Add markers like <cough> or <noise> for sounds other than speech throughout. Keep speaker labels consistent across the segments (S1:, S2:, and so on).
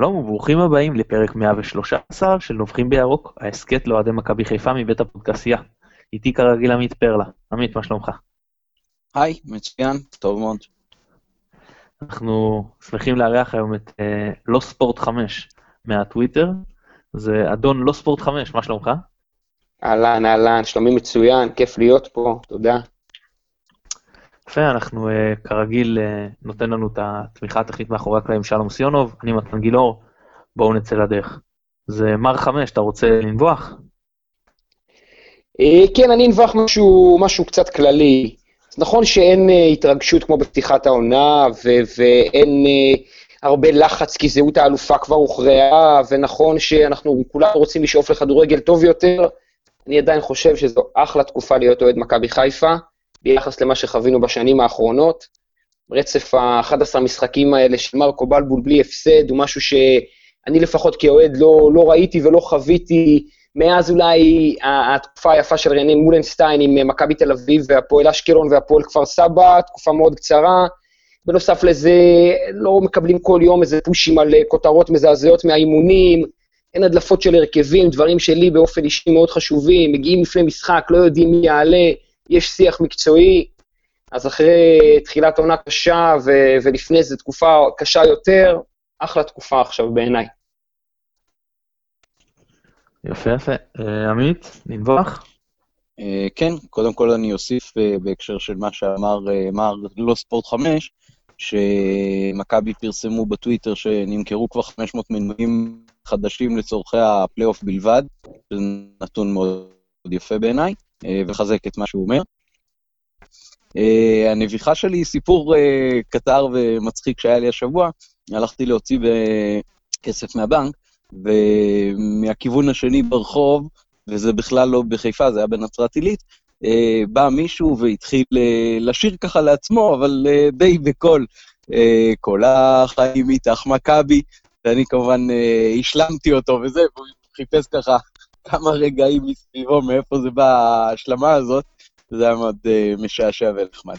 S1: שלום וברוכים הבאים לפרק 113 של נובחים בירוק, ההסכת לאוהדי מכבי חיפה מבית הפודקסייה. איתי כרגיל עמית פרלה. עמית, מה שלומך?
S2: היי, מצוין, טוב מאוד.
S1: אנחנו שמחים לארח היום את אה, לא ספורט 5 מהטוויטר. זה אדון לא ספורט 5, מה שלומך?
S3: אהלן, אהלן, שלומי מצוין, כיף להיות פה, תודה.
S1: יפה, אנחנו uh, כרגיל uh, נותן לנו את התמיכה הטכנית מאחורי הקלעים שלום סיונוב, אני מתן גילאור, בואו נצא לדרך. זה מר חמש, אתה רוצה לנבוח?
S3: Uh, כן, אני אנבח משהו, משהו קצת כללי. אז נכון שאין התרגשות כמו בפתיחת העונה, ואין הרבה לחץ כי זהות האלופה כבר הוכרעה, ונכון שאנחנו כולנו רוצים לשאוף לכדורגל טוב יותר, אני עדיין חושב שזו אחלה תקופה להיות אוהד מכבי חיפה. ביחס למה שחווינו בשנים האחרונות. רצף ה-11 משחקים האלה של מרקו בלבול בלי הפסד הוא משהו שאני לפחות כאוהד לא, לא ראיתי ולא חוויתי מאז אולי התקופה היפה של רנן מולנשטיין עם מכבי תל אביב והפועל אשקלון והפועל כפר סבא, תקופה מאוד קצרה. בנוסף לזה, לא מקבלים כל יום איזה פושים על כותרות מזעזעות מהאימונים, אין הדלפות של הרכבים, דברים שלי באופן אישי מאוד חשובים, מגיעים לפני משחק, לא יודעים מי יעלה, יש שיח מקצועי, אז אחרי תחילת עונה קשה ו- ולפני זה תקופה קשה יותר, אחלה תקופה עכשיו בעיניי.
S1: יפה יפה. אה, עמית, ננבח?
S2: אה, כן, קודם כל אני אוסיף אה, בהקשר של מה שאמר מר לא ספורט 5, שמכבי פרסמו בטוויטר שנמכרו כבר 500 מנויים חדשים לצורכי הפלייאוף בלבד, זה נתון מאוד יפה בעיניי. אה, ולחזק את מה שהוא אומר. אה, הנביכה שלי היא סיפור אה, קטר ומצחיק שהיה לי השבוע. הלכתי להוציא כסף מהבנק, ומהכיוון השני ברחוב, וזה בכלל לא בחיפה, זה היה בנצרת עילית, בא מישהו והתחיל לשיר ככה לעצמו, אבל די בקול, כל החיים איתך מכבי, ואני כמובן השלמתי אותו וזה, והוא חיפש ככה כמה רגעים מסביבו, מאיפה זה בא ההשלמה הזאת, זה היה מאוד uh, משעשע ונחמד.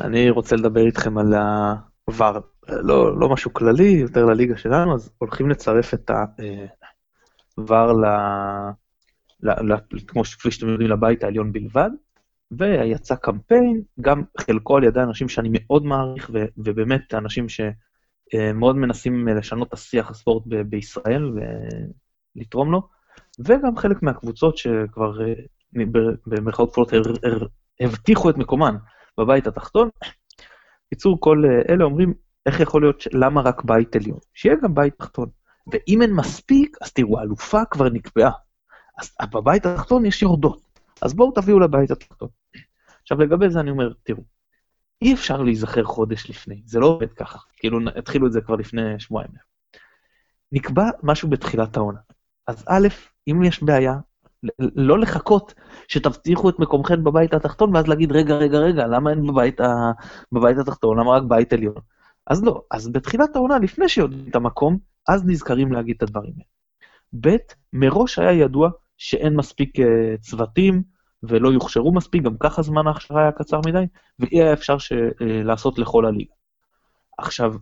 S1: אני רוצה לדבר איתכם על העבר, לא, לא משהו כללי, יותר לליגה שלנו, אז הולכים לצרף את. ל... ל... כמו שכפי שאתם יודעים, לבית העליון בלבד, ויצא קמפיין, גם חלקו על ידי אנשים שאני מאוד מעריך, ו... ובאמת אנשים ש... אה, מאוד מנסים אה, לשנות את השיח הספורט ב- בישראל ולתרום לו, וגם חלק מהקבוצות שכבר אה, במרכאות כפולות הבטיחו את מקומן בבית התחתון. בקיצור, כל אלה אומרים, איך יכול להיות, ש... למה רק בית עליון? שיהיה גם בית תחתון. ואם אין מספיק, אז תראו, האלופה כבר נקבעה. אז בבית התחתון יש יורדות. אז בואו תביאו לבית התחתון. עכשיו, לגבי זה אני אומר, תראו, אי אפשר להיזכר חודש לפני, זה לא עובד ככה. כאילו, התחילו את זה כבר לפני שבועיים. נקבע משהו בתחילת העונה. אז א', אם יש בעיה, לא לחכות שתבטיחו את מקומכם בבית התחתון, ואז להגיד, רגע, רגע, רגע, למה אין בבית, ה... בבית התחתון, למה רק בית עליון? אז לא, אז בתחילת העונה, לפני שיודעים את המקום, אז נזכרים להגיד את הדברים האלה. ב', מראש היה ידוע שאין מספיק uh, צוותים, ולא יוכשרו מספיק, גם ככה זמן ההכשרה היה קצר מדי, ואי היה אפשר ש... אה, לעשות לכל הליגה. עכשיו,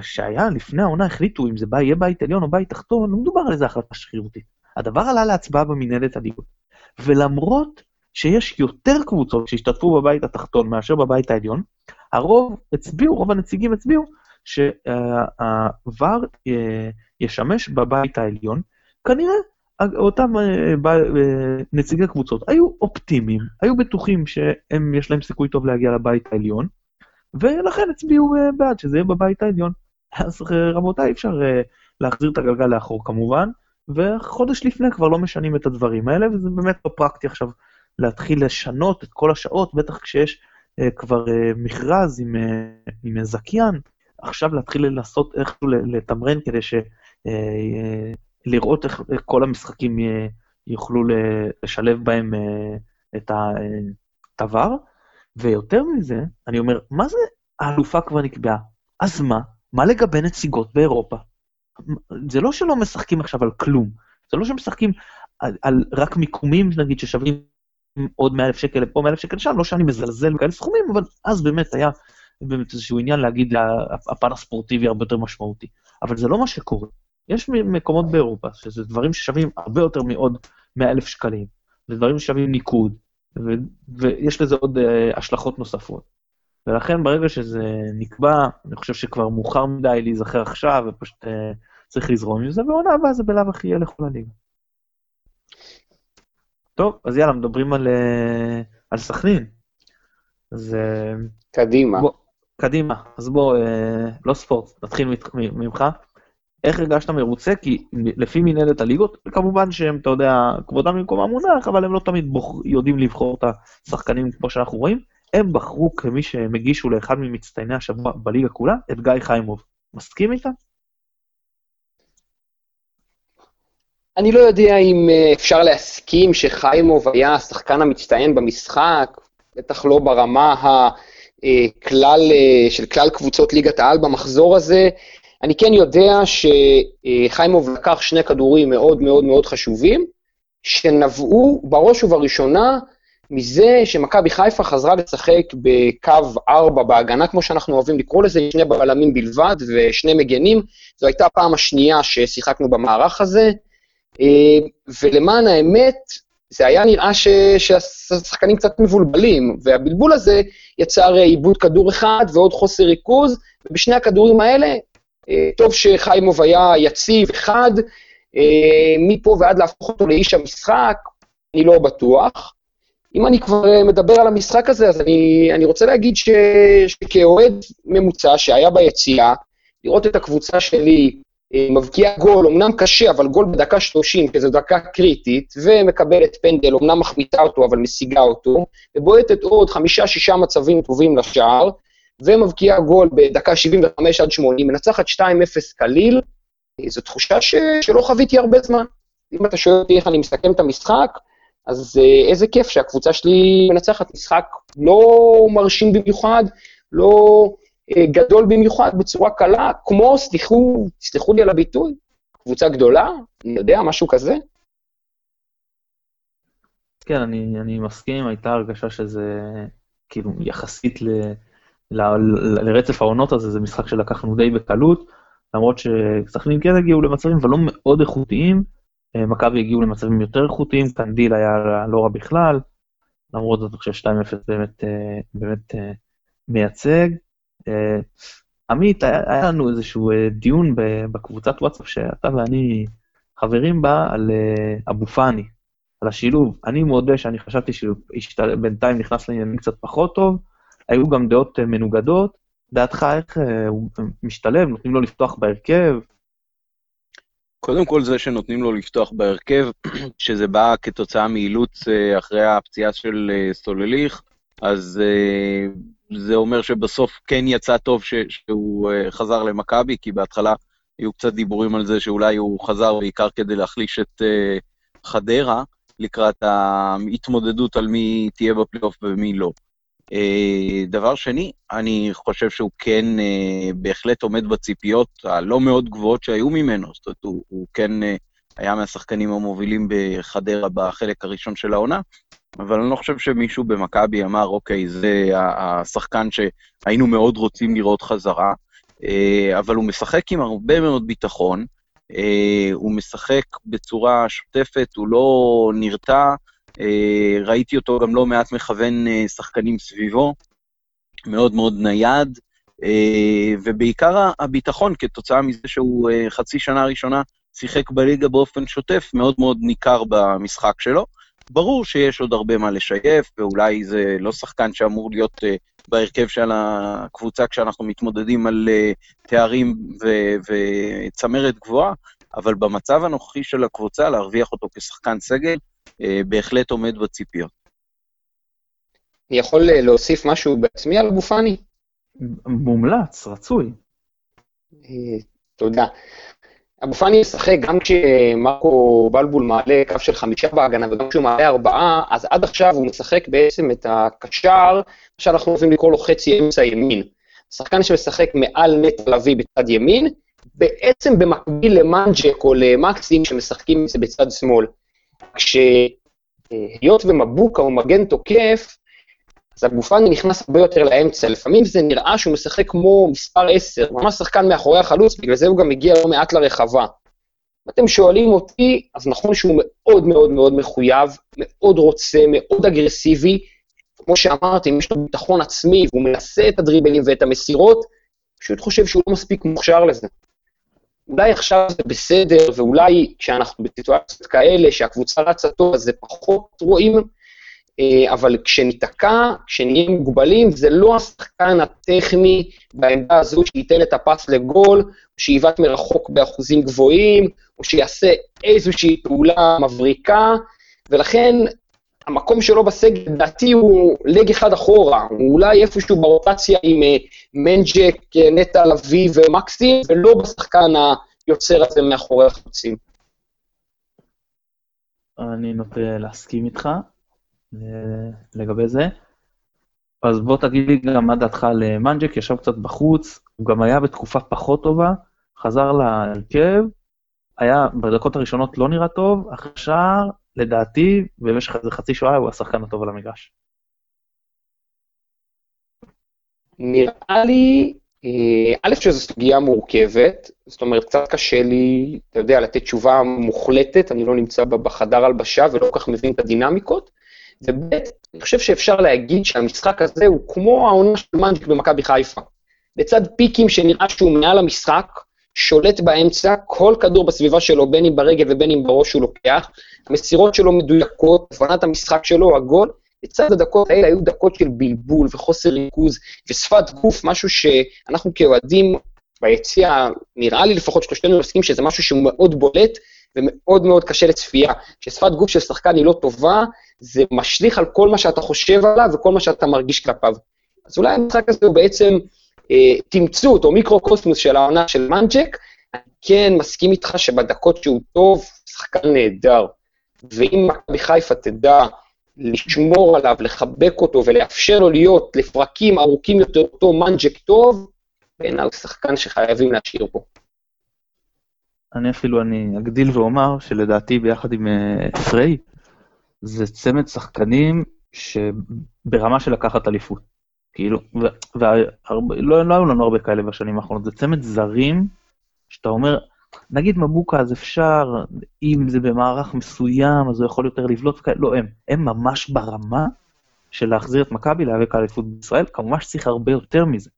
S1: שהיה לפני העונה החליטו אם זה בא, יהיה בית עליון או בית תחתון, לא מדובר על איזה החלטה שרירותית. הדבר עלה להצבעה במנהלת הליגות. ולמרות שיש יותר קבוצות שהשתתפו בבית התחתון מאשר בבית העליון, הרוב הצביעו, רוב הנציגים הצביעו, שהוואר אה, ישמש בבית העליון, כנראה אותם אה, אה, נציגי קבוצות היו אופטימיים, היו בטוחים שיש להם סיכוי טוב להגיע לבית העליון, ולכן הצביעו אה, בעד שזה יהיה בבית העליון. אז רבותיי, אי אפשר להחזיר את הגלגל לאחור כמובן, וחודש לפני כבר לא משנים את הדברים האלה, וזה באמת לא פרקטי עכשיו להתחיל לשנות את כל השעות, בטח כשיש כבר מכרז עם, עם זכיין, עכשיו להתחיל לנסות איכשהו לתמרן כדי ש... לראות איך כל המשחקים יוכלו לשלב בהם אה, את הדבר, ויותר מזה, אני אומר, מה זה האלופה כבר נקבעה? אז מה? מה לגבי נציגות באירופה? זה לא שלא משחקים עכשיו על כלום, זה לא שמשחקים על, על רק מיקומים, נגיד, ששווים עוד 100 אלף שקל לפה, 100 אלף שקל לשם, לא שאני מזלזל בכאלה סכומים, אבל אז באמת היה באמת איזשהו עניין להגיד הפן הספורטיבי הרבה יותר משמעותי. אבל זה לא מה שקורה. יש מקומות באירופה שזה דברים ששווים הרבה יותר מעוד 100 אלף שקלים, זה דברים ששווים ניקוד, ו- ויש לזה עוד uh, השלכות נוספות. ולכן ברגע שזה נקבע, אני חושב שכבר מאוחר מדי להיזכר עכשיו, ופשוט uh, צריך לזרום עם זה, ועונה הבאה זה בלאו הכי יהיה לכל הליגה. טוב, אז יאללה, מדברים על, uh, על סכנין. אז... Uh,
S3: קדימה.
S1: בוא, קדימה, אז בוא, uh, לא ספורט, נתחיל ממך. איך הרגשת מרוצה? כי לפי מנהלת הליגות, כמובן שהם, אתה יודע, כבודם במקומם מונח, אבל הם לא תמיד בוח, יודעים לבחור את השחקנים כמו שאנחנו רואים. הם בחרו כמי שהם הגישו לאחד ממצטייני השבוע בליגה כולה, את גיא חיימוב. מסכים איתה?
S3: אני לא יודע אם אה, אפשר להסכים שחיימוב היה השחקן המצטיין במשחק, בטח לא ברמה הכלל, אה, אה, של כלל קבוצות ליגת העל במחזור הזה. אני כן יודע שחיימוב לקח שני כדורים מאוד מאוד מאוד חשובים, שנבעו בראש ובראשונה מזה שמכבי חיפה חזרה לשחק בקו 4 בהגנה, כמו שאנחנו אוהבים לקרוא לזה, שני בלמים בלבד ושני מגנים. זו הייתה הפעם השנייה ששיחקנו במערך הזה, ולמען האמת, זה היה נראה ש... שהשחקנים קצת מבולבלים, והבלבול הזה יצר עיבוד כדור אחד ועוד חוסר ריכוז, ובשני הכדורים האלה אה, טוב שחיימוב היה יציב, חד, אה, מפה ועד להפוך אותו לאיש המשחק, אני לא בטוח. אם אני כבר אה, מדבר על המשחק הזה, אז אני, אני רוצה להגיד ש, שכאוהד ממוצע שהיה ביציאה, לראות את הקבוצה שלי מבקיעה גול, אמנם קשה, אבל גול בדקה 30, שזו דקה קריטית, ומקבלת פנדל, אמנם מחמיתה אותו, אבל משיגה אותו, ובועטת עוד חמישה-שישה מצבים טובים לשער, ומבקיעה גול בדקה 75 עד 80, מנצחת 2-0 קליל, זו תחושה ש... שלא חוויתי הרבה זמן. אם אתה שואל אותי איך אני מסכם את המשחק, אז אה, איזה כיף שהקבוצה שלי מנצחת משחק לא מרשים במיוחד, לא אה, גדול במיוחד, בצורה קלה, כמו, סליחו, סליחו לי על הביטוי, קבוצה גדולה, אני יודע, משהו כזה.
S1: כן, אני, אני מסכים, הייתה הרגשה שזה כאילו יחסית ל... לרצף העונות הזה, זה משחק שלקחנו די בקלות, למרות שסכנין כן הגיעו למצבים, אבל לא מאוד איכותיים, אה, מכבי הגיעו למצבים יותר איכותיים, קנדיל היה לא רע בכלל, למרות זאת אני חושב 2-0 באמת, אה, באמת אה, מייצג. עמית, היה, לנו איזשהו דיון בקבוצת וואטסאפ שאתה ואני חברים בה על אבו פאני, על השילוב. אני מודה שאני חשבתי שבינתיים נכנס לעניינים קצת פחות טוב, היו גם דעות אה, מנוגדות. דעתך איך אה, הוא משתלב, נותנים לו לפתוח בהרכב?
S2: קודם כל זה שנותנים לו לפתוח בהרכב, <clears throat> שזה בא כתוצאה מאילוץ אה, אחרי הפציעה של סולליך, אז זה אומר שבסוף כן יצא טוב שהוא חזר למכבי, כי בהתחלה היו קצת דיבורים על זה שאולי הוא חזר בעיקר כדי להחליש את חדרה לקראת ההתמודדות על מי תהיה בפלייאוף ומי לא. אה, דבר שני, אני חושב שהוא כן אה, בהחלט עומד בציפיות הלא מאוד גבוהות שהיו ממנו, זאת אומרת, הוא, הוא כן אה, היה מהשחקנים המובילים בחדרה בחלק הראשון של העונה, אבל אני לא חושב שמישהו במכבי אמר, אוקיי, זה השחקן שהיינו מאוד רוצים לראות חזרה, אבל הוא משחק עם הרבה מאוד ביטחון, הוא משחק בצורה שוטפת, הוא לא נרתע, ראיתי אותו גם לא מעט מכוון אה, שחקנים סביבו, מאוד מאוד נייד, אה, ובעיקר הביטחון כתוצאה מזה שהוא חצי שנה ראשונה שיחק בליגה באופן שוטף, מאוד מאוד ניכר במשחק שלו. ברור שיש עוד הרבה מה לשייף, ואולי זה לא שחקן שאמור להיות בהרכב של הקבוצה כשאנחנו מתמודדים על תארים וצמרת גבוהה, אבל במצב הנוכחי של הקבוצה, להרוויח אותו כשחקן סגל, אה, בהחלט עומד בציפיות.
S3: אני יכול אה, להוסיף משהו בעצמי על אבו פאני?
S1: מומלץ, רצוי.
S3: אה, תודה. אבו פאני ישחק גם כשמרקו בלבול מעלה קו של חמישה בהגנה וגם כשהוא מעלה ארבעה, אז עד עכשיו הוא משחק בעצם את הקשר, שאנחנו אוהבים לקרוא לו חצי אמצע ימין. שחקן שמשחק מעל נטע לביא בצד ימין, בעצם במקביל למנג'ק או למקסים שמשחקים את זה בצד שמאל. כשהיות ומבוקה הוא מגן תוקף, אז אבו פאני נכנס הרבה יותר לאמצע, לפעמים זה נראה שהוא משחק כמו מספר 10, ממש שחקן מאחורי החלוץ, בגלל זה הוא גם מגיע לא מעט לרחבה. אם אתם שואלים אותי, אז נכון שהוא מאוד מאוד מאוד מחויב, מאוד רוצה, מאוד אגרסיבי, כמו שאמרתי, אם יש לו ביטחון עצמי והוא מנסה את הדריבלים ואת המסירות, פשוט חושב שהוא לא מספיק מוכשר לזה. אולי עכשיו זה בסדר, ואולי כשאנחנו בסיטואציות כאלה, שהקבוצה רצה טוב, אז זה פחות רואים, אה, אבל כשניתקע, כשנהיה מוגבלים, זה לא השחקן הטכני בעמדה הזו שייתן את הפס לגול, או שיבעט מרחוק באחוזים גבוהים, או שיעשה איזושהי פעולה מבריקה, ולכן המקום שלו בסגל, לדעתי הוא לג אחד אחורה, הוא אולי איפשהו ברוטציה עם אה, מנג'ק, אה, נטע לביא ומקסים, ולא בשחקן היוצר הזה מאחורי החלוצים.
S1: אני נוטה להסכים איתך אה, לגבי זה. אז בוא תגיד לי גם מה דעתך למנג'ק, ישב קצת בחוץ, הוא גם היה בתקופה פחות טובה, חזר להרכב, היה בדקות הראשונות לא נראה טוב, שער לדעתי, במשך איזה חצי שעה הוא השחקן הטוב על המגרש.
S3: נראה לי, אה, א', שזו סוגיה מורכבת, זאת אומרת, קצת קשה לי, אתה יודע, לתת תשובה מוחלטת, אני לא נמצא בחדר הלבשה ולא כל כך מבין את הדינמיקות, וב', אני חושב שאפשר להגיד שהמשחק הזה הוא כמו העונה של מנג'יק במכבי חיפה. לצד פיקים שנראה שהוא מעל המשחק, שולט באמצע, כל כדור בסביבה שלו, בין אם ברגל ובין אם בראש הוא לוקח, המסירות שלו מדויקות, הבנת המשחק שלו, הגול, לצד הדקות האלה היו דקות של בלבול וחוסר ריכוז ושפת גוף, משהו שאנחנו כאוהדים ביציע, נראה לי לפחות שלושתנו מסכים שזה משהו שהוא מאוד בולט ומאוד מאוד קשה לצפייה. כששפת גוף של שחקן היא לא טובה, זה משליך על כל מה שאתה חושב עליו וכל מה שאתה מרגיש כלפיו. אז אולי המשחק הזה הוא בעצם תמצות או מיקרו-קוסמוס של העונה של מנג'ק, אני כן מסכים איתך שבדקות שהוא טוב, שחקן נהדר. ואם מכבי חיפה תדע לשמור עליו, לחבק אותו ולאפשר לו להיות לפרקים ארוכים יותר אותו מנג'ק טוב, בעיניי הוא שחקן שחייבים להשאיר פה.
S1: אני אפילו, אני אגדיל ואומר שלדעתי ביחד עם אה, פריי, זה צמד שחקנים שברמה של לקחת אליפות. כאילו, ולא לא היו לנו הרבה כאלה בשנים האחרונות, זה צמד זרים, שאתה אומר, נגיד מבוקה אז אפשר, אם זה במערך מסוים, אז הוא יכול יותר לבלוט וכאלה, לא הם, הם ממש ברמה של להחזיר את מכבי להיאבק על אליפות בישראל, כמובן שצריך הרבה יותר מזה.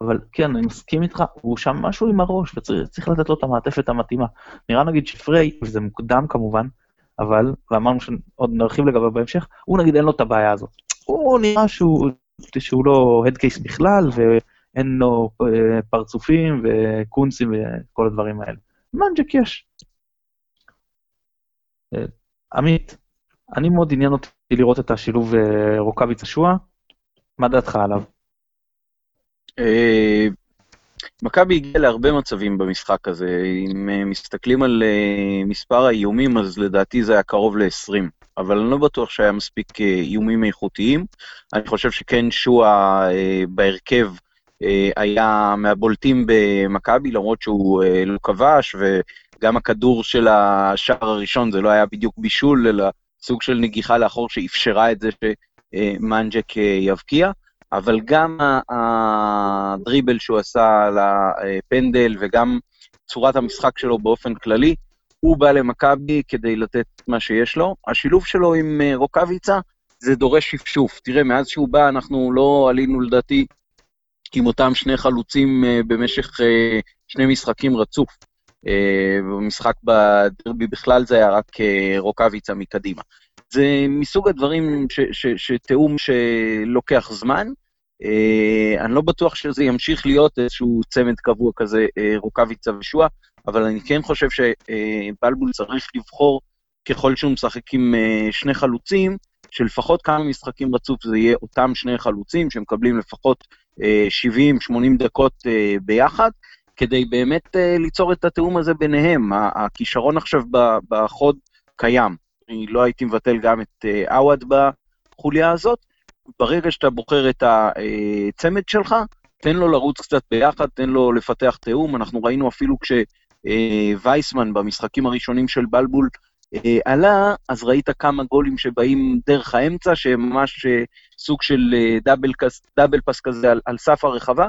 S1: אבל כן, אני מסכים איתך, הוא שם משהו עם הראש, וצריך לתת לו את המעטפת המתאימה. נראה נגיד שפריי, וזה מוקדם כמובן, אבל, ואמרנו שעוד נרחיב לגביו בהמשך, הוא נגיד אין לו את הבעיה הזאת. הוא נראה שהוא, שהוא לא head case בכלל, ואין לו אה, פרצופים וקונצים וכל הדברים האלה. מנג'ק יש. אה, עמית, אני מאוד עניין אותי לראות את השילוב אה, רוקאביצה שועה, מה דעתך עליו?
S2: מכבי הגיעה להרבה מצבים במשחק הזה. אם מסתכלים על מספר האיומים, אז לדעתי זה היה קרוב ל-20. אבל אני לא בטוח שהיה מספיק איומים איכותיים. אני חושב שכן שואה בהרכב אה, היה מהבולטים במכבי, למרות שהוא אה, לא כבש, וגם הכדור של השער הראשון זה לא היה בדיוק בישול, אלא סוג של נגיחה לאחור שאפשרה את זה שמנג'ק אה, יבקיע. אבל גם הדריבל שהוא עשה לפנדל וגם צורת המשחק שלו באופן כללי, הוא בא למכבי כדי לתת מה שיש לו. השילוב שלו עם רוקאביצה זה דורש שפשוף. תראה, מאז שהוא בא אנחנו לא עלינו לדעתי עם אותם שני חלוצים אה, במשך אה, שני משחקים רצוף. אה, במשחק בדרבי בכלל זה היה רק רוקאביצה מקדימה. זה מסוג הדברים שתיאום שלוקח זמן. אני לא בטוח שזה ימשיך להיות איזשהו צמד קבוע כזה, רוקאביצה ושועה, אבל אני כן חושב שבלבול צריך לבחור, ככל שהוא משחק עם שני חלוצים, שלפחות כמה משחקים רצוף זה יהיה אותם שני חלוצים שמקבלים לפחות 70-80 דקות אה, ביחד, כדי באמת אה, ליצור את התיאום הזה ביניהם. הכישרון עכשיו בחוד קיים. אני לא הייתי מבטל גם את אה, עווד בחוליה הזאת. ברגע שאתה בוחר את הצמד שלך, תן לו לרוץ קצת ביחד, תן לו לפתח תיאום. אנחנו ראינו אפילו כשווייסמן במשחקים הראשונים של בלבול אה, עלה, אז ראית כמה גולים שבאים דרך האמצע, שהם ממש אה, סוג של אה, דאבל, דאבל פס כזה על, על סף הרחבה,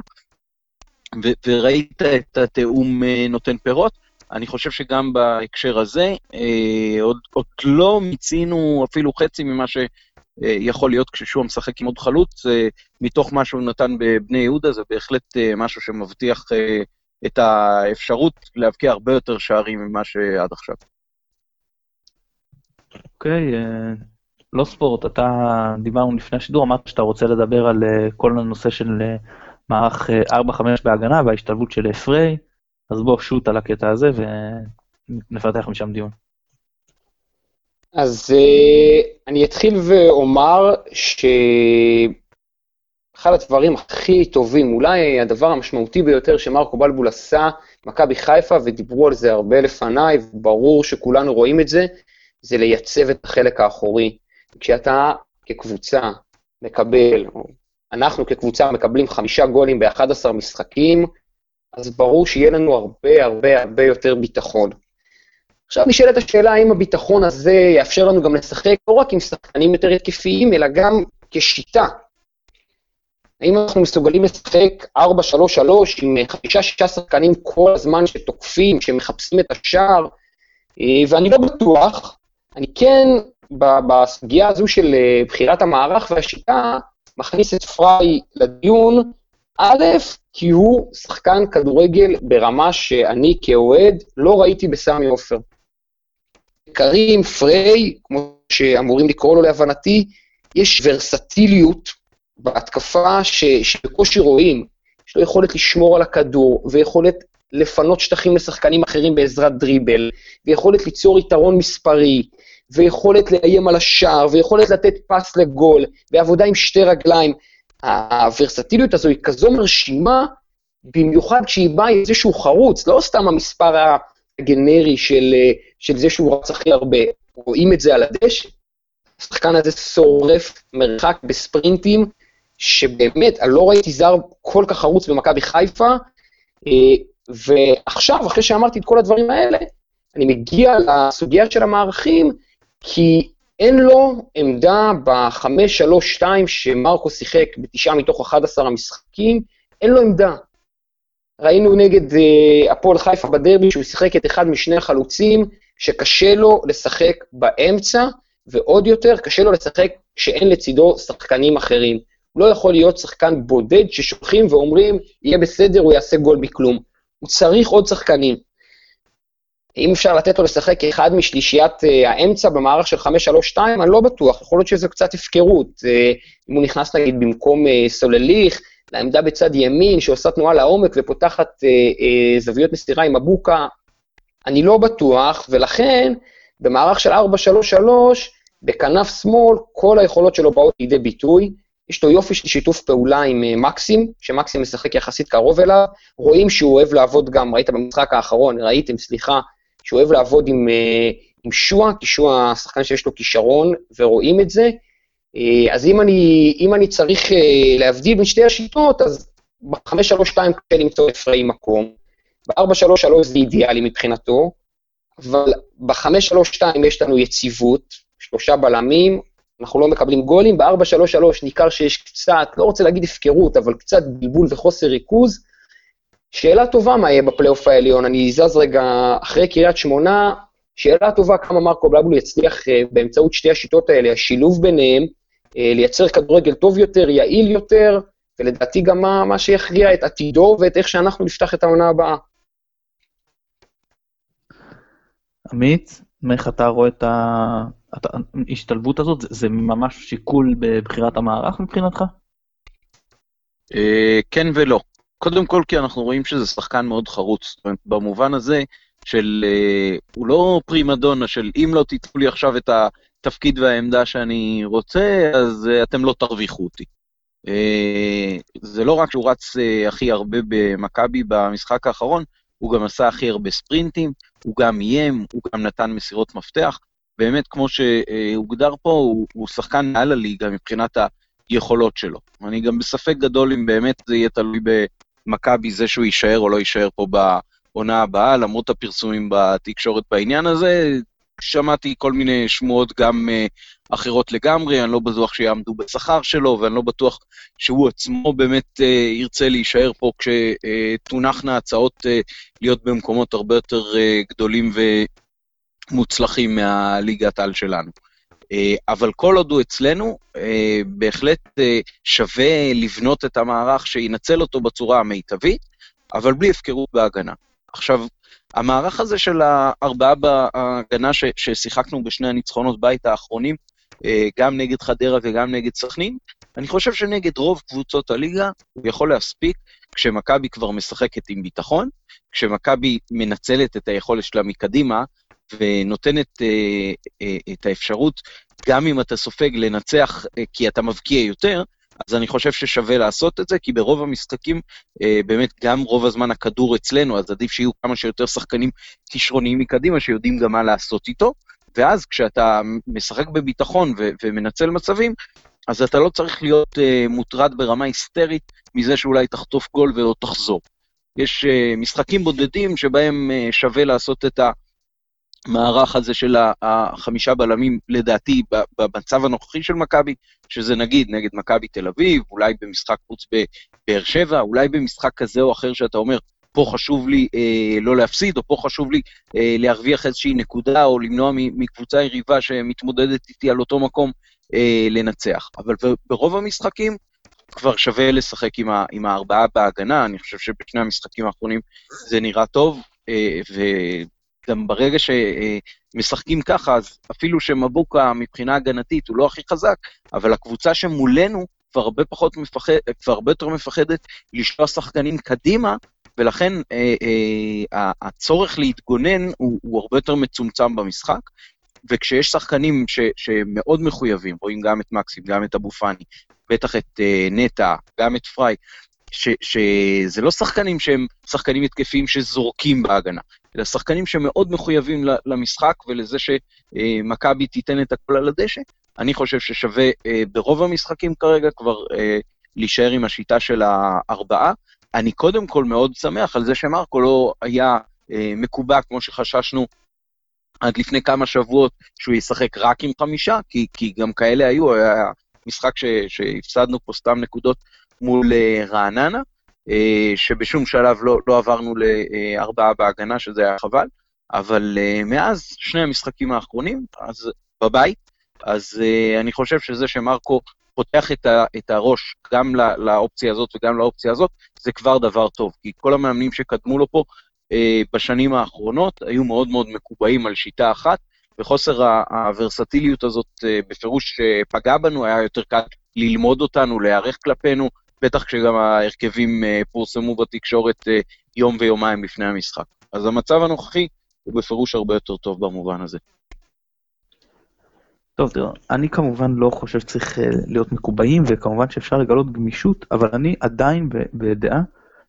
S2: ו, וראית את התיאום אה, נותן פירות. אני חושב שגם בהקשר הזה, אה, עוד, עוד לא מיצינו אפילו חצי ממה שיכול להיות כששועה משחק עם עוד חלוץ, אה, מתוך מה שהוא נתן בבני יהודה, זה בהחלט אה, משהו שמבטיח אה, את האפשרות להבקיע הרבה יותר שערים ממה שעד עכשיו.
S1: אוקיי, אה, לא ספורט, אתה, דיברנו לפני השידור, אמרת שאתה רוצה לדבר על אה, כל הנושא של אה, מערך 4-5 בהגנה וההשתלבות של פריי, אז בוא שוט על הקטע הזה ונפתח משם דיון.
S3: אז אני אתחיל ואומר שאחד הדברים הכי טובים, אולי הדבר המשמעותי ביותר שמרקו בלבול עשה, מכבי חיפה, ודיברו על זה הרבה לפניי, וברור שכולנו רואים את זה, זה לייצב את החלק האחורי. כשאתה כקבוצה מקבל, או אנחנו כקבוצה מקבלים חמישה גולים ב-11 משחקים, אז ברור שיהיה לנו הרבה הרבה הרבה יותר ביטחון. עכשיו נשאלת השאלה האם הביטחון הזה יאפשר לנו גם לשחק לא רק עם שחקנים יותר התקפיים, אלא גם כשיטה. האם אנחנו מסוגלים לשחק 4-3-3 עם חמישה-שישה שחקנים כל הזמן שתוקפים, שמחפשים את השער? אה, ואני לא בטוח, אני כן, בסוגיה הזו של אה, בחירת המערך והשיטה, מכניס את פריי לדיון, א', כי הוא שחקן כדורגל ברמה שאני כאוהד לא ראיתי בסמי עופר. קרים, פריי, כמו שאמורים לקרוא לו להבנתי, יש ורסטיליות בהתקפה ש, שבקושי רואים. יש לו יכולת לשמור על הכדור, ויכולת לפנות שטחים לשחקנים אחרים בעזרת דריבל, ויכולת ליצור יתרון מספרי, ויכולת לאיים על השער, ויכולת לתת פס לגול, ועבודה עם שתי רגליים. הוורסטיליות הזו היא כזו מרשימה, במיוחד כשהיא באה עם איזשהו חרוץ, לא סתם המספר הגנרי של, של זה שהוא רץ הכי הרבה. רואים את זה על הדשא, השחקן הזה שורף מרחק בספרינטים, שבאמת, אני לא ראיתי זר כל כך חרוץ במכבי חיפה, אה, ועכשיו, אחרי שאמרתי את כל הדברים האלה, אני מגיע לסוגיה של המערכים, כי אין לו עמדה ב-5-3-2 שמרקו שיחק בתשעה מתוך 11 המשחקים, אין לו עמדה. ראינו נגד uh, הפועל חיפה בדרבי שהוא שיחק את אחד משני החלוצים, שקשה לו לשחק באמצע, ועוד יותר, קשה לו לשחק כשאין לצידו שחקנים אחרים. הוא לא יכול להיות שחקן בודד ששולחים ואומרים, יהיה בסדר, הוא יעשה גול מכלום. הוא צריך עוד שחקנים. אם אפשר לתת לו לשחק כאחד משלישיית uh, האמצע במערך של 5-3-2, אני לא בטוח, יכול להיות שזו קצת הפקרות. Uh, אם הוא נכנס נגיד במקום uh, סולליך, לעמדה בצד ימין, שעושה תנועה לעומק ופותחת זוויות מסירה עם מבוקה, אני לא בטוח, ולכן במערך של 4-3-3, בכנף שמאל, כל היכולות שלו באות לידי ביטוי. יש לו יופי של שיתוף פעולה עם uh, מקסים, שמקסים משחק יחסית קרוב אליו, רואים שהוא אוהב לעבוד גם, ראית במשחק האחרון, ראיתם, סליחה, שהוא אוהב לעבוד עם, אה, עם שועה, כי שועה שחקן שיש לו כישרון, ורואים את זה. אה, אז אם אני, אם אני צריך אה, להבדיל בין שתי השיטות, אז ב-532 קשה למצוא אפראי מקום, ב-433 זה אידיאלי מבחינתו, אבל ב-532 יש לנו יציבות, שלושה בלמים, אנחנו לא מקבלים גולים, ב-433 ניכר שיש קצת, לא רוצה להגיד הפקרות, אבל קצת בלבול וחוסר ריכוז, שאלה טובה מה יהיה בפלייאוף העליון, אני זז רגע אחרי קריית שמונה, שאלה טובה כמה מרקו בלבול יצליח אה, באמצעות שתי השיטות האלה, השילוב ביניהם, אה, לייצר כדורגל טוב יותר, יעיל יותר, ולדעתי גם מה, מה שיכריע את עתידו ואת איך שאנחנו נפתח את העונה הבאה.
S1: עמית, איך אתה רואה את ההשתלבות הזאת? זה, ממש שיקול בבחירת המערך מבחינתך?
S2: אה, כן ולא. קודם כל כי אנחנו רואים שזה שחקן מאוד חרוץ, זאת אומרת, במובן הזה של, uh, הוא לא פרימדונה של אם לא תיתנו לי עכשיו את התפקיד והעמדה שאני רוצה, אז uh, אתם לא תרוויחו אותי. זה לא רק שהוא רץ הכי הרבה במכבי במשחק האחרון, הוא גם עשה הכי הרבה ספרינטים, הוא גם איים, הוא גם נתן מסירות מפתח. באמת, כמו שהוגדר פה, הוא, הוא שחקן מעל הליגה מבחינת היכולות שלו. אני גם בספק גדול אם באמת זה יהיה תלוי מכבי זה שהוא יישאר או לא יישאר פה בעונה הבאה, למרות הפרסומים בתקשורת בעניין הזה, שמעתי כל מיני שמועות גם uh, אחרות לגמרי, אני לא בטוח שיעמדו בשכר שלו, ואני לא בטוח שהוא עצמו באמת uh, ירצה להישאר פה כשתונחנה uh, הצעות uh, להיות במקומות הרבה יותר uh, גדולים ומוצלחים מהליגת העל שלנו. Uh, אבל כל עוד הוא אצלנו, uh, בהחלט uh, שווה לבנות את המערך שינצל אותו בצורה המיטבית, אבל בלי הפקרות בהגנה. עכשיו, המערך הזה של הארבעה בהגנה ששיחקנו בשני הניצחונות בית האחרונים, אה, גם נגד חדרה וגם נגד סכנין, אני חושב שנגד רוב קבוצות הליגה הוא יכול להספיק כשמכבי כבר משחקת עם ביטחון, כשמכבי מנצלת את היכולת שלה מקדימה ונותנת אה, אה, את האפשרות, גם אם אתה סופג לנצח אה, כי אתה מבקיע יותר, אז אני חושב ששווה לעשות את זה, כי ברוב המשחקים, באמת, גם רוב הזמן הכדור אצלנו, אז עדיף שיהיו כמה שיותר שחקנים כישרוניים מקדימה, שיודעים גם מה לעשות איתו, ואז כשאתה משחק בביטחון ו- ומנצל מצבים, אז אתה לא צריך להיות אה, מוטרד ברמה היסטרית מזה שאולי תחטוף גול ולא תחזור. יש אה, משחקים בודדים שבהם אה, שווה לעשות את. המערך הזה של החמישה בלמים, לדעתי, במצב הנוכחי של מכבי, שזה נגיד נגד מכבי תל אביב, אולי במשחק חוץ בבאר שבע, אולי במשחק כזה או אחר שאתה אומר, פה חשוב לי אה, לא להפסיד, או פה חשוב לי אה, להרוויח איזושהי נקודה, או למנוע מקבוצה יריבה שמתמודדת איתי על אותו מקום אה, לנצח. אבל ברוב המשחקים כבר שווה לשחק עם, ה, עם הארבעה בהגנה, אני חושב שבשני המשחקים האחרונים זה נראה טוב, אה, גם ברגע שמשחקים ככה, אז אפילו שמבוקה מבחינה הגנתית הוא לא הכי חזק, אבל הקבוצה שמולנו כבר הרבה פחות מפחד, כבר הרבה יותר מפחדת לשלוח שחקנים קדימה, ולכן אה, אה, הצורך להתגונן הוא, הוא הרבה יותר מצומצם במשחק. וכשיש שחקנים ש, שמאוד מחויבים, רואים גם את מקסים, גם את אבו פאני, בטח את אה, נטע, גם את פריי, שזה לא שחקנים שהם שחקנים התקפיים שזורקים בהגנה, אלא שחקנים שמאוד מחויבים למשחק ולזה שמכבי תיתן את הכל על הדשא. אני חושב ששווה אה, ברוב המשחקים כרגע כבר אה, להישאר עם השיטה של הארבעה. אני קודם כל מאוד שמח על זה שמרקו לא היה אה, מקובע כמו שחששנו עד לפני כמה שבועות שהוא ישחק רק עם חמישה, כי, כי גם כאלה היו, היה משחק שהפסדנו פה סתם נקודות מול רעננה. אה, שבשום שלב לא, לא עברנו לארבעה בהגנה, שזה היה חבל, אבל אה, מאז שני המשחקים האחרונים, אז בבית, אז אה, אני חושב שזה שמרקו פותח את, ה, את הראש גם לא, לאופציה הזאת וגם לאופציה הזאת, זה כבר דבר טוב, כי כל המאמנים שקדמו לו פה בשנים האחרונות היו מאוד מאוד מקובעים על שיטה אחת, וחוסר הוורסטיליות הזאת בפירוש פגע בנו, היה יותר קל ללמוד אותנו, להיערך כלפינו, בטח כשגם ההרכבים אה, פורסמו בתקשורת אה, יום ויומיים לפני המשחק. אז המצב הנוכחי הוא בפירוש הרבה יותר טוב במובן הזה.
S1: טוב, תראה, אני כמובן לא חושב שצריך אה, להיות מקובעים, וכמובן שאפשר לגלות גמישות, אבל אני עדיין בדעה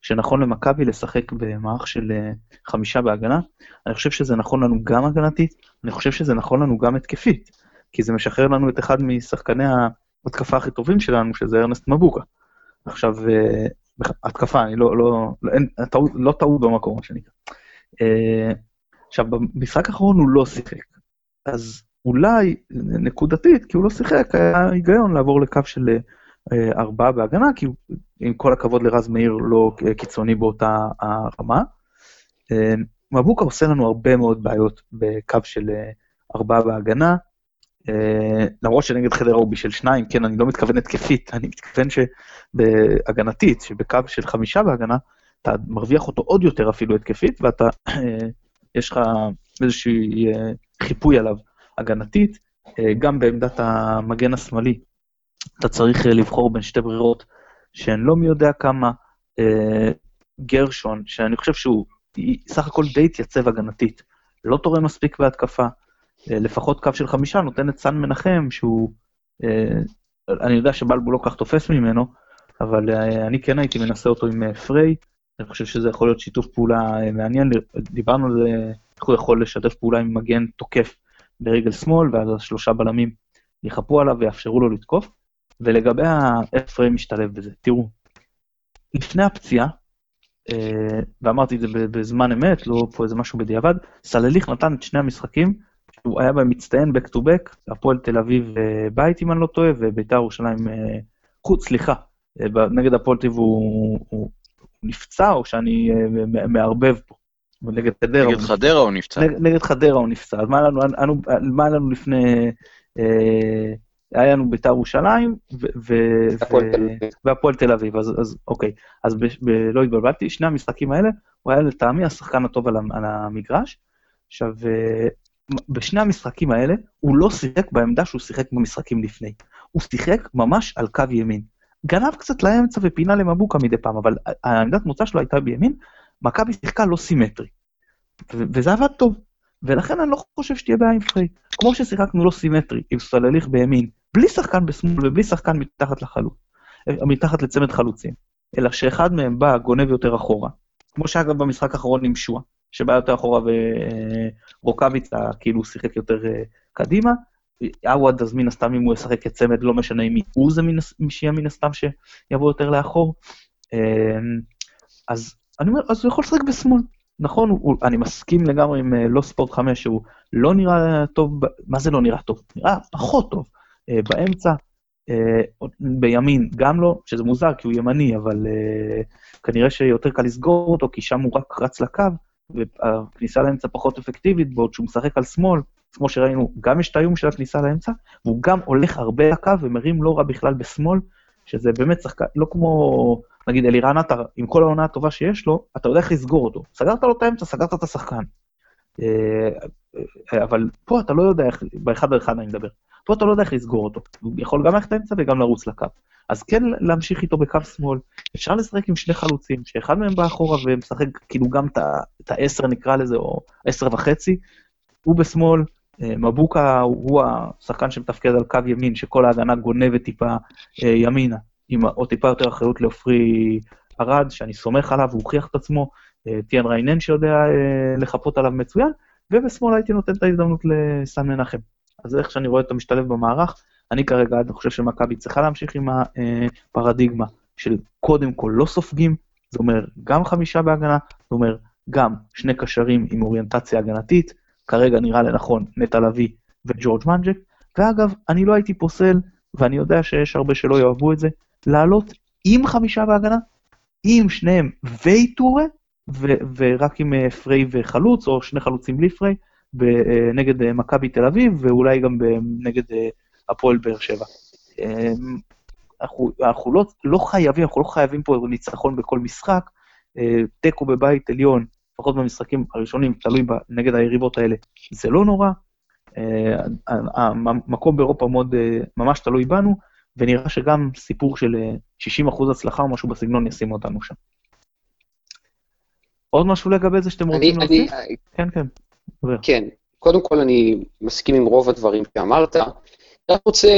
S1: שנכון למכבי לשחק במערך של חמישה בהגנה. אני חושב שזה נכון לנו גם הגנתית, אני חושב שזה נכון לנו גם התקפית, כי זה משחרר לנו את אחד משחקני ההתקפה הכי טובים שלנו, שזה ארנסט מבוקה. עכשיו, אה, התקפה, אני לא, לא, לא, אין, טעות, לא טעות במקום, מה שנקרא. אה, עכשיו, במשחק האחרון הוא לא שיחק, אז אולי נקודתית, כי הוא לא שיחק, היה היגיון לעבור לקו של אה, ארבעה בהגנה, כי עם כל הכבוד לרז מאיר לא קיצוני באותה הרמה. מבוקה עושה לנו הרבה מאוד בעיות בקו של ארבעה בהגנה, למרות שנגד חדרה הוא בשל שניים, כן, אני לא מתכוון התקפית, <laughs> אני מתכוון שבהגנתית, שבקו של חמישה בהגנה, אתה מרוויח אותו עוד יותר אפילו התקפית, ואתה, uh, יש לך איזשהו uh, חיפוי עליו הגנתית, גם בעמדת המגן השמאלי, אתה צריך לבחור בין שתי ברירות שהן לא מי יודע כמה, גרשון, שאני חושב שהוא סך הכל די התייצב הגנתית, לא תורם מספיק בהתקפה, אה, לפחות קו של חמישה נותן את סן מנחם, שהוא, אה, אני יודע שבלבו לא כך תופס ממנו, אבל אה, אני כן הייתי מנסה אותו עם פריי, אני חושב שזה יכול להיות שיתוף פעולה מעניין, דיברנו על איך הוא יכול לשתף פעולה עם מגן תוקף ברגל שמאל, ואז השלושה בלמים יחפו עליו ויאפשרו לו לתקוף. ולגבי איך פריי משתלב בזה, תראו, לפני הפציעה, ואמרתי את זה בזמן אמת, לא פה איזה משהו בדיעבד, סלליך נתן את שני המשחקים שהוא היה במצטיין back to back, הפועל תל אביב אה, בית אם אני לא טועה, וביתר ירושלים אה, חוץ, סליחה, אה, נגד הפועל תל אביב הוא, הוא, הוא נפצע או שאני מערבב פה? נגד חדרה.
S2: נגד
S1: הוא
S2: חדרה הוא נפצע.
S1: נגד, נגד חדרה הוא נפצע, אז מה היה לנו, אנו, מה לנו לפני, אה, היה לנו ביתר ירושלים. והפועל תל אביב, אז, אז אוקיי, אז ב, ב, לא התבלבלתי, שני המשחקים האלה, הוא היה לטעמי השחקן הטוב על, על המגרש. עכשיו, בשני המשחקים האלה, הוא לא שיחק בעמדה שהוא שיחק במשחקים לפני. הוא שיחק ממש על קו ימין. גנב קצת לאמצע ופינה למבוקה מדי פעם, אבל העמדת מוצא שלו הייתה בימין, מכבי שיחקה לא סימטרי. ו- וזה עבד טוב. ולכן אני לא חושב שתהיה בעיה עם פריי. כמו ששיחקנו לא סימטרי, עם סלליך בימין, בלי שחקן בשמאל ובלי שחקן מתחת לחלוץ, אה, מתחת לצמד חלוצים, אלא שאחד מהם בא, גונב יותר אחורה. כמו שאגב במשחק האחרון עם שועה, שבא יותר אחורה ורוקאביצה כאילו שיחק יותר אה, קדימה. עווד אז מן הסתם אם הוא ישחק כצמד, לא משנה אם הוא זה שיהיה מן הסתם שיבוא יותר לאחור. אה, אז אני אומר, אז הוא יכול לשחק בשמאל. נכון, הוא, אני מסכים לגמרי עם אה, לא ספורט 5, שהוא לא נראה טוב, מה זה לא נראה טוב? נראה פחות טוב. אה, באמצע, אה, בימין גם לא, שזה מוזר כי הוא ימני, אבל אה, כנראה שיותר קל לסגור אותו, כי שם הוא רק רץ לקו, והכניסה לאמצע פחות אפקטיבית, בעוד שהוא משחק על שמאל, כמו שראינו, גם יש את האיום של הכניסה לאמצע, והוא גם הולך הרבה לקו ומרים לא רע בכלל בשמאל, שזה באמת שחקן, לא כמו, נגיד אלירן עטר, עם כל העונה הטובה שיש לו, אתה יודע איך לסגור אותו. סגרת לו את האמצע, סגרת את השחקן. אה, אה, אבל פה אתה לא יודע איך, באחד על אחד אני מדבר, פה אתה לא יודע איך לסגור אותו. הוא יכול גם ללכת האמצע וגם לרוץ לקו. אז כן להמשיך איתו בקו שמאל, אפשר לשחק עם שני חלוצים, שאחד מהם בא אחורה ומשחק כאילו גם את העשר נקרא לזה, או עשר וחצי, הוא בשמאל, אה, מבוקה הוא השחקן שמתפקד על קו ימין, שכל ההגנה גונבת טיפה אה, ימינה, עם עוד טיפה יותר אחריות לעופרי ארד, שאני סומך עליו, הוא הוכיח את עצמו, אה, טיאן ריינן שיודע לחפות עליו מצוין, ובשמאל הייתי נותן את ההזדמנות לסאן מנחם. אז איך שאני רואה אותו משתלב במערך, אני כרגע אני חושב שמכבי צריכה להמשיך עם הפרדיגמה של קודם כל לא סופגים, זה אומר גם חמישה בהגנה, זה אומר גם שני קשרים עם אוריינטציה הגנתית, כרגע נראה לנכון נטע לביא וג'ורג' מנג'ק, ואגב, אני לא הייתי פוסל, ואני יודע שיש הרבה שלא יאהבו את זה, לעלות עם חמישה בהגנה, עם שניהם ואיטורה, ורק עם אה, פריי וחלוץ, או שני חלוצים בלי פריי, נגד אה, מכבי תל אביב, ואולי גם נגד אה, הפועל באר שבע. אה, אנחנו, אנחנו לא, לא חייבים, אנחנו לא חייבים פה ניצחון בכל משחק. אה, תיקו בבית עליון, לפחות במשחקים הראשונים, תלוי נגד היריבות האלה, זה לא נורא. אה, המקום באירופה מאוד, אה, ממש תלוי בנו, ונראה שגם סיפור של אה, 60% הצלחה או משהו בסגנון ישים אותנו שם. עוד משהו לגבי זה שאתם רוצים להוסיף? כן, כן.
S3: כן, קודם כל אני מסכים עם רוב הדברים שאמרת. אני רק רוצה,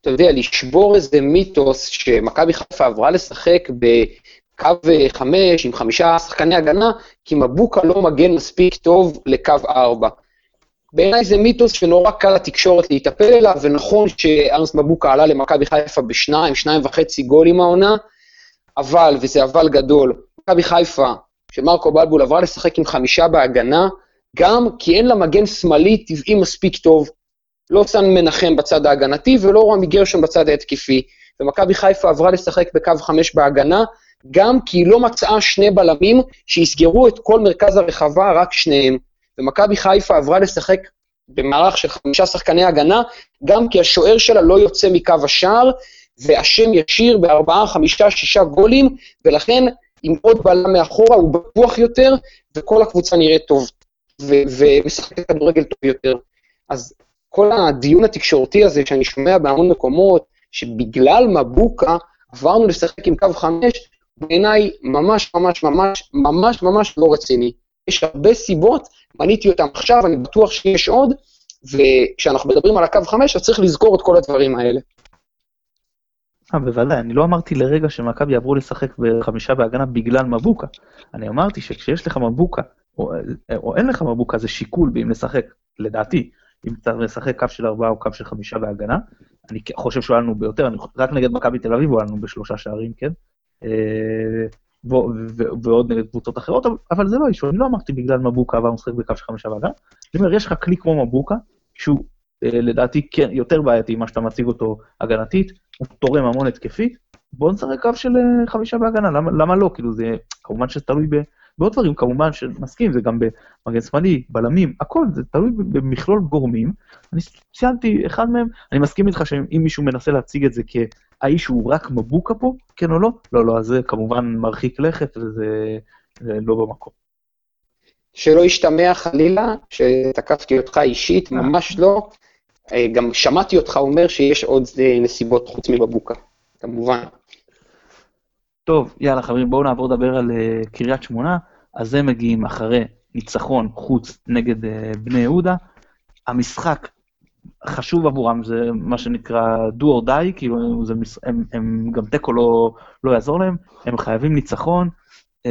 S3: אתה יודע, לשבור איזה מיתוס שמכבי חיפה עברה לשחק בקו חמש עם חמישה שחקני הגנה, כי מבוקה לא מגן מספיק טוב לקו ארבע. בעיניי זה מיתוס שנורא קל לתקשורת להיטפל אליו, ונכון שארנס מבוקה עלה למכבי חיפה בשניים, שניים וחצי גולים העונה, אבל, וזה אבל גדול, מכבי חיפה של מרקו בלבול עברה לשחק עם חמישה בהגנה, גם כי אין לה מגן שמאלי טבעי מספיק טוב. לא סן מנחם בצד ההגנתי ולא רמי גרשון בצד ההתקפי. ומכבי חיפה עברה לשחק בקו חמש בהגנה, גם כי היא לא מצאה שני בלמים שיסגרו את כל מרכז הרחבה, רק שניהם. ומכבי חיפה עברה לשחק במערך של חמישה שחקני הגנה, גם כי השוער שלה לא יוצא מקו השער, והשם ישיר בארבעה, חמישה, שישה גולים, ולכן עם עוד בלם מאחורה הוא בטוח יותר, וכל הקבוצה נראית טוב, ו- ומשחקת כדורגל טוב יותר. אז כל הדיון התקשורתי הזה שאני שומע בהמון מקומות, שבגלל מבוקה עברנו לשחק עם קו חמש, בעיניי ממש ממש ממש ממש ממש לא רציני. יש הרבה סיבות, מניתי אותם עכשיו, אני בטוח שיש עוד, וכשאנחנו מדברים על הקו חמש, אז צריך לזכור את כל הדברים האלה.
S1: אה, בוודאי, אני לא אמרתי לרגע שמכבי יעברו לשחק בחמישה בהגנה בגלל מבוקה. אני אמרתי שכשיש לך מבוקה, או, או אין לך מבוקה, זה שיקול באם לשחק, לדעתי, אם צריך לשחק קו של ארבעה או קו של חמישה בהגנה. אני חושב שהוא היה לנו ביותר, אני, רק נגד מכבי תל אביב הוא היה לנו בשלושה שערים, כן? אה, ו- ו- ועוד נגד קבוצות אחרות, אבל, אבל זה לא אישו, אני לא אמרתי בגלל מבוקה עברנו לשחק בקו של חמישה בהגנה. אני אומר, יש לך כלי כמו מבוקה, שהוא אה, לדעתי כן יותר בעייתי ממה שאתה מציג אותו הגנתית, הוא תורם המון התקפית, בוא נשחק קו של אה, חמישה בהגנה, למה, למה לא? כאילו זה, כמובן שזה תלוי ב... בעוד דברים כמובן שמסכים, זה גם במגן שמאלי, בלמים, הכל, זה תלוי במכלול גורמים. אני ציינתי אחד מהם, אני מסכים איתך שאם מישהו מנסה להציג את זה כאיש הוא רק מבוקה פה, כן או לא, לא, לא, אז זה כמובן מרחיק לכת וזה לא במקום.
S3: שלא ישתמע חלילה שתקפתי אותך אישית, ממש לא. אה, גם שמעתי אותך אומר שיש עוד אה, נסיבות חוץ מבבוקה, כמובן.
S1: טוב, יאללה חברים, בואו נעבור לדבר על uh, קריית שמונה. אז הם מגיעים אחרי ניצחון חוץ נגד uh, בני יהודה. המשחק חשוב עבורם, זה מה שנקרא do or die, כאילו זה, הם, הם גם תיקו לא, לא יעזור להם, הם חייבים ניצחון. Uh,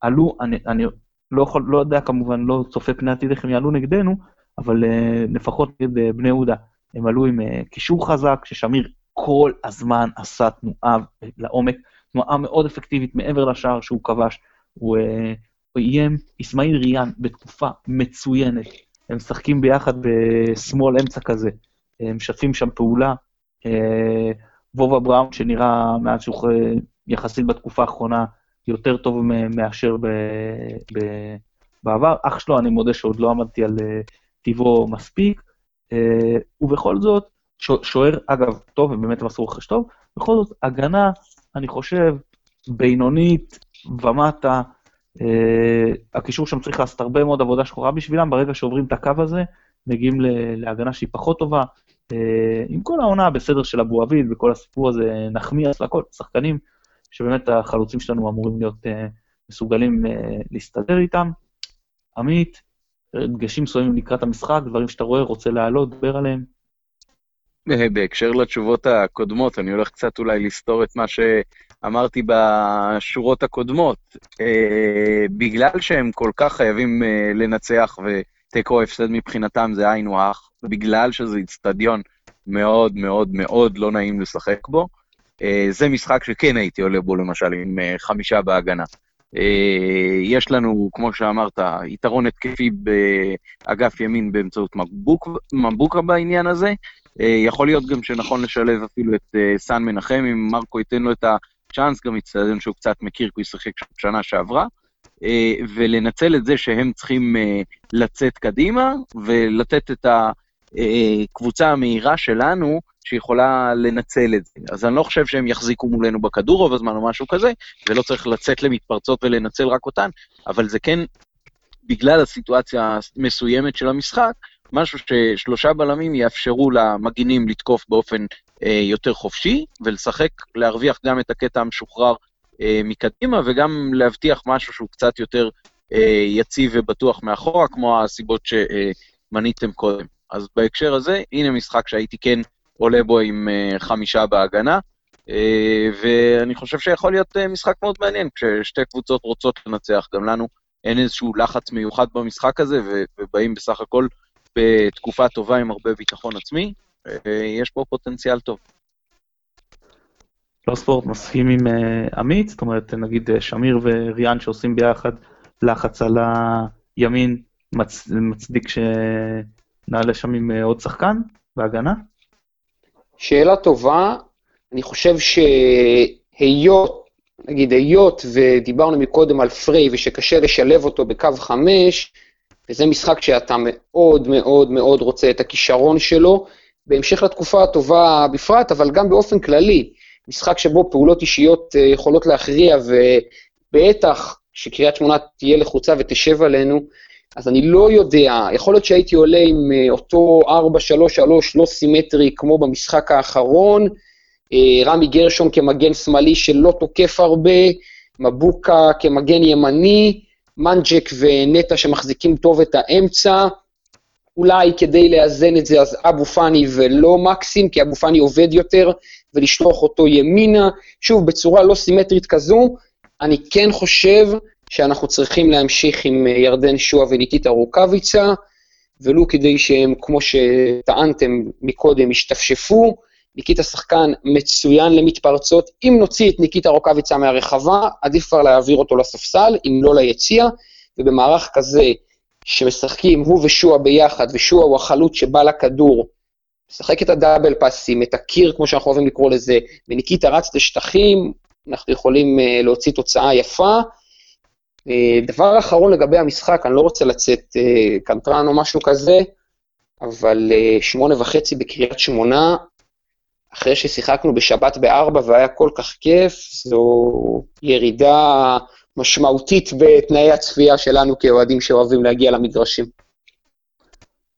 S1: עלו, אני, אני לא, יכול, לא יודע כמובן, לא צופה פני עתיד איך הם יעלו נגדנו, אבל uh, לפחות נגד uh, בני יהודה, הם עלו עם uh, קישור חזק, ששמיר כל הזמן עשה תנועה לעומק. תנועה מאוד אפקטיבית מעבר לשער שהוא כבש. הוא, אה, הוא איים, אסמאעיל ריאן בתקופה מצוינת, הם משחקים ביחד בשמאל אמצע כזה, הם משתפים שם פעולה. אה, וובה בראון שנראה מאז שהוא יחסית בתקופה האחרונה יותר טוב מאשר ב, ב, בעבר. אח שלו, אני מודה שעוד לא עמדתי על אה, טיבו מספיק, ובכל זאת, שוער, אגב, טוב, ובאמת עשו רכש טוב, בכל זאת, הגנה אני חושב, בינונית ומטה. Uh, הקישור שם צריך לעשות הרבה מאוד עבודה שחורה בשבילם, ברגע שעוברים את הקו הזה, מגיעים להגנה שהיא פחות טובה. Uh, עם כל העונה בסדר של אבו עביד וכל הסיפור הזה, נחמיאס והכל, שחקנים שבאמת החלוצים שלנו אמורים להיות uh, מסוגלים להסתדר איתם. עמית, דגשים מסוימים לקראת המשחק, דברים שאתה רואה, רוצה להעלות, דבר עליהם.
S2: בהקשר לתשובות הקודמות, אני הולך קצת אולי לסתור את מה שאמרתי בשורות הקודמות. אה, בגלל שהם כל כך חייבים אה, לנצח ותיקו הפסד מבחינתם זה היינו הך, ובגלל שזה איצטדיון מאוד מאוד מאוד לא נעים לשחק בו, אה, זה משחק שכן הייתי עולה בו למשל עם חמישה בהגנה. יש לנו, כמו שאמרת, יתרון התקפי באגף ימין באמצעות מבוק, מבוקה בעניין הזה, אה, יכול להיות גם שנכון לשלב אפילו את אה, סאן מנחם, אם מרקו ייתן לו את הצ'אנס, גם יצטדיון שהוא קצת מכיר, כי הוא ישחק שנה שעברה, אה, ולנצל את זה שהם צריכים לצאת קדימה, ולתת את הקבוצה המהירה שלנו, שיכולה לנצל את זה. אז אני לא חושב שהם יחזיקו מולנו בכדור רוב הזמן או משהו כזה, ולא צריך לצאת למתפרצות ולנצל רק אותן, אבל זה כן, בגלל הסיטואציה המסוימת של המשחק, משהו ששלושה בלמים יאפשרו למגינים לתקוף באופן אה, יותר חופשי, ולשחק, להרוויח גם את הקטע המשוחרר אה, מקדימה, וגם להבטיח משהו שהוא קצת יותר אה, יציב ובטוח מאחורה, כמו הסיבות שמניתם קודם. אז בהקשר הזה, הנה משחק שהייתי כן עולה בו עם אה, חמישה בהגנה, אה, ואני חושב שיכול להיות אה, משחק מאוד מעניין, כששתי קבוצות רוצות לנצח, גם לנו אין איזשהו לחץ מיוחד במשחק הזה, ובאים בסך הכל בתקופה טובה עם הרבה ביטחון עצמי, אה, יש פה פוטנציאל טוב.
S1: לא ספורט מסכים עם uh, עמית, זאת אומרת, נגיד uh, שמיר וריאן שעושים ביחד לחץ על הימין, מצ, מצדיק שנעלה שם עם עוד שחקן בהגנה?
S3: שאלה טובה, אני חושב שהיות, נגיד, היות ודיברנו מקודם על פריי ושקשה לשלב אותו בקו חמש, וזה משחק שאתה מאוד מאוד מאוד רוצה את הכישרון שלו, בהמשך לתקופה הטובה בפרט, אבל גם באופן כללי, משחק שבו פעולות אישיות אה, יכולות להכריע, ובטח שקריית שמונה תהיה לחוצה ותשב עלינו, אז אני לא יודע, יכול להיות שהייתי עולה עם אה, אותו 4-3-3 לא סימטרי כמו במשחק האחרון, אה, רמי גרשון כמגן שמאלי שלא תוקף הרבה, מבוקה כמגן ימני, מנג'ק ונטע שמחזיקים טוב את האמצע, אולי כדי לאזן את זה אז אבו פאני ולא מקסים, כי אבו פאני עובד יותר, ולשלוח אותו ימינה, שוב, בצורה לא סימטרית כזו, אני כן חושב שאנחנו צריכים להמשיך עם אה, ירדן שועה וניקיטה רוקאביצה, ולו כדי שהם, כמו שטענתם מקודם, ישתפשפו, ניקיטה שחקן מצוין למתפרצות. אם נוציא את ניקיטה רוקאביצה מהרחבה, עדיף כבר להעביר אותו לספסל, אם לא ליציע, ובמערך כזה שמשחקים הוא ושועה ביחד, ושועה הוא החלוץ שבא לכדור, משחק את הדאבל פאסים, את הקיר, כמו שאנחנו אוהבים לקרוא לזה, וניקיטה רץ לשטחים, אנחנו יכולים uh, להוציא תוצאה יפה. Uh, דבר אחרון לגבי המשחק, אני לא רוצה לצאת uh, קנטרן או משהו כזה, אבל שמונה וחצי בקריית שמונה, אחרי ששיחקנו בשבת בארבע והיה כל כך כיף, זו ירידה משמעותית בתנאי הצפייה שלנו כאוהדים שאוהבים להגיע למגרשים.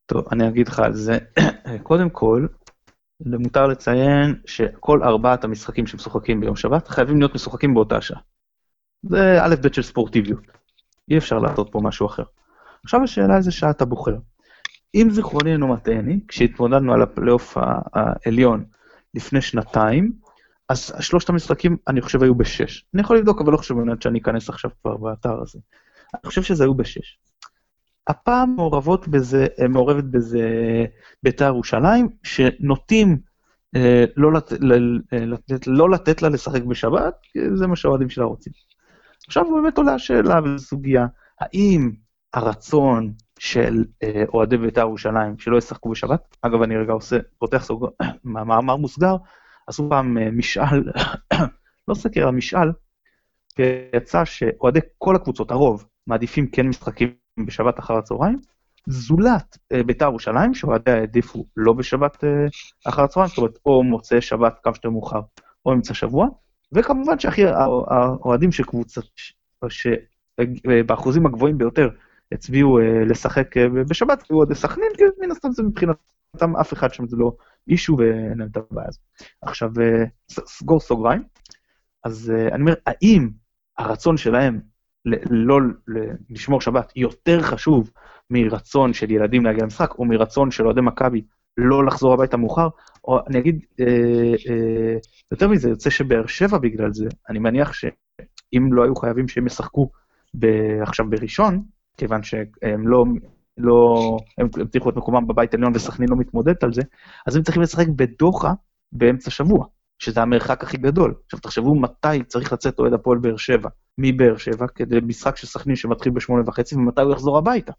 S1: טוב, אני אגיד לך על זה. <clears throat> קודם כל, למותר לציין שכל ארבעת המשחקים שמשוחקים ביום שבת חייבים להיות משוחקים באותה שעה. זה א' ב' של ספורטיביות. אי אפשר לעשות פה משהו אחר. עכשיו השאלה איזה שעה אתה בוחר. אם זיכרוני אינו מטעני, כשהתמודדנו על הפלייאוף העליון לפני שנתיים, אז שלושת המשחקים, אני חושב, היו בשש. אני יכול לבדוק, אבל לא חושב באמת שאני אכנס עכשיו כבר באתר הזה. אני חושב שזה היו בשש. הפעם מעורבות בזה, מעורבת בזה בית"ר ירושלים, שנוטים אה, לא, לת, לתת, לא לתת לה לשחק בשבת, זה מה שהאוהדים שלה רוצים. עכשיו באמת עולה השאלה וסוגיה, האם הרצון של אה, אוהדי בית"ר ירושלים שלא ישחקו בשבת, אגב אני רגע עושה, פותח סוג, <coughs> מאמר מוסגר, עשו פעם אה, משאל, <coughs> לא סקר, המשאל, ויצא שאוהדי כל הקבוצות, הרוב, מעדיפים כן משחקים בשבת אחר הצהריים, זולת אה, בית"ר ירושלים, שאוהדיה העדיפו לא בשבת אה, אחר הצהריים, זאת אומרת, או מוצאי שבת כמה שיותר מאוחר, או אמצע שבוע, וכמובן שהכי האוהדים של קבוצות, שבאחוזים הגבוהים ביותר הצביעו לשחק בשבת, היו אוהדי סכנין, כי מן הסתם זה מבחינתם אף אחד שם זה לא אישו ואין להם את הבעיה הזאת. עכשיו, סגור סוגריים, אז אני אומר, האם הרצון שלהם לא לשמור שבת יותר חשוב מרצון של ילדים להגיע למשחק, או מרצון של אוהדי מכבי לא לחזור הביתה מאוחר, או אני אגיד, אה, אה, יותר מזה, יוצא שבאר שבע בגלל זה, אני מניח שאם לא היו חייבים שהם ישחקו עכשיו בראשון, כיוון שהם לא, לא, הם הבטיחו את מקומם בבית עליון וסכנין לא מתמודדת על זה, אז הם צריכים לשחק בדוחה באמצע שבוע. שזה המרחק הכי גדול. עכשיו תחשבו מתי צריך לצאת אוהד הפועל באר שבע, מבאר שבע, כדי משחק של סכנין שמתחיל בשמונה וחצי, ומתי הוא יחזור הביתה.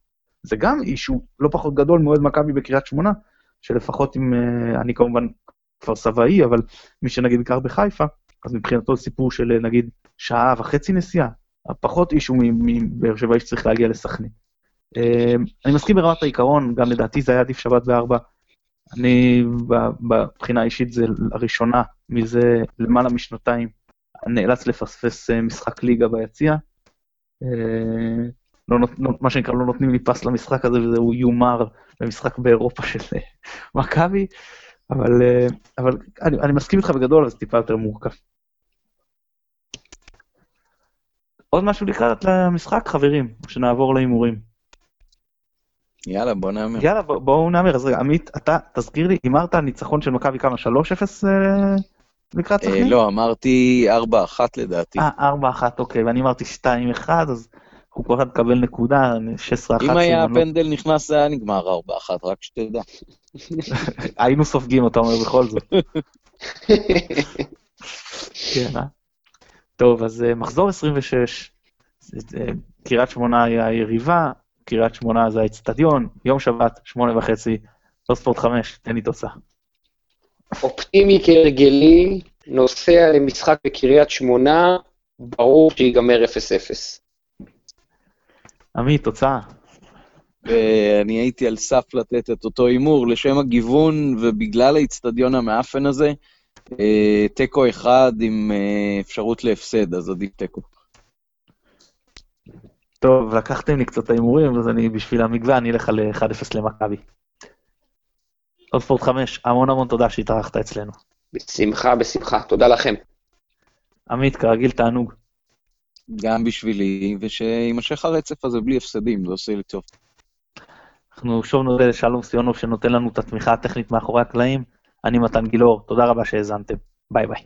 S1: זה גם אישו לא פחות גדול מאוהד מכבי בקריית שמונה, שלפחות אם, אה, אני כמובן כפר סבאי, אבל מי שנגיד גר בחיפה, אז מבחינתו סיפור של נגיד שעה וחצי נסיעה, פחות אישו מבאר שבע שצריך להגיע לסכנין. אה, אני מסכים ברמת העיקרון, גם לדעתי זה היה עדיף שבת בארבע. אני, בבחינה האישית, זה לראשונה מזה למעלה משנתיים, נאלץ לפספס אה, משחק ליגה ביציע. אה, לא נות, מה שנקרא, לא נותנים לי פס למשחק הזה, וזהו יומר במשחק באירופה של אה, מכבי, אבל, אבל אני, אני מסכים איתך בגדול, אבל זה טיפה יותר מורכב. עוד משהו לקראת למשחק, חברים, שנעבור להימורים?
S2: יאללה, בוא נאמר.
S1: יאללה, בוא, בואו נאמר. אז רגע, עמית, אתה, תזכיר לי, הימרת ניצחון של מכבי כמה? 3-0 אה, לקראת סכנין?
S2: לא, אמרתי 4-1 לדעתי.
S1: אה, 4-1, אוקיי, ואני אמרתי 2-1, אז אנחנו כל אחד נקבל נקודה, 16-1.
S2: אם היה הפנדל נכנס, זה היה נגמר 4-1, רק שתדע. <laughs>
S1: היינו סופגים, אתה אומר, בכל זאת. <laughs> כן, אה? טוב, אז מחזור 26, קריית שמונה היא היריבה, קריית שמונה זה האצטדיון, יום שבת, שמונה וחצי, לא ספורט חמש, תן לי תוצאה.
S3: אופטימי כהרגלי, נוסע למשחק בקריית שמונה, ברור שיגמר 0-0.
S1: עמית, תוצאה.
S2: ואני הייתי על סף לתת את אותו הימור, לשם הגיוון ובגלל האיצטדיון המאפן הזה, אה, תיקו אחד עם אה, אפשרות להפסד, אז עדיף תיקו.
S1: טוב, לקחתם לי קצת ההימורים, אז אני בשביל המגווה, אני אלך על 1-0 למכבי. עוד ספורט 5, המון המון תודה שהתארחת אצלנו.
S3: בשמחה, בשמחה, תודה לכם.
S1: עמית, כרגיל תענוג.
S2: גם בשבילי, ושיימשך הרצף הזה בלי הפסדים, זה עושה לי טוב.
S1: אנחנו שוב נודה לשלום סיונוב שנותן לנו את התמיכה הטכנית מאחורי הקלעים. אני מתן גילאור, תודה רבה שהאזנתם. ביי ביי.